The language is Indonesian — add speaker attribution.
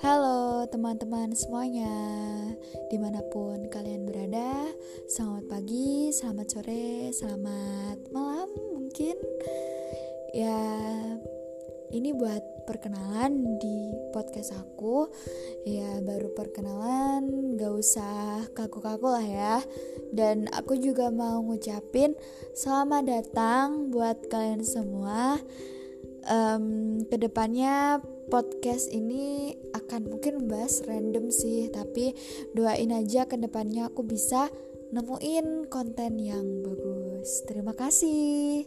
Speaker 1: Halo teman-teman semuanya. Di mana pun kalian berada Selamat pagi, selamat sore, selamat malam mungkin. Ya ini buat perkenalan di podcast aku. Ya baru perkenalan gak usah kaku-kaku lah ya. Dan aku juga mau ngucapin selamat datang buat kalian semua. Um, ke depannya podcast ini akan mungkin membahas random sih tapi doain aja ke depannya aku bisa nemuin konten yang bagus. Terima kasih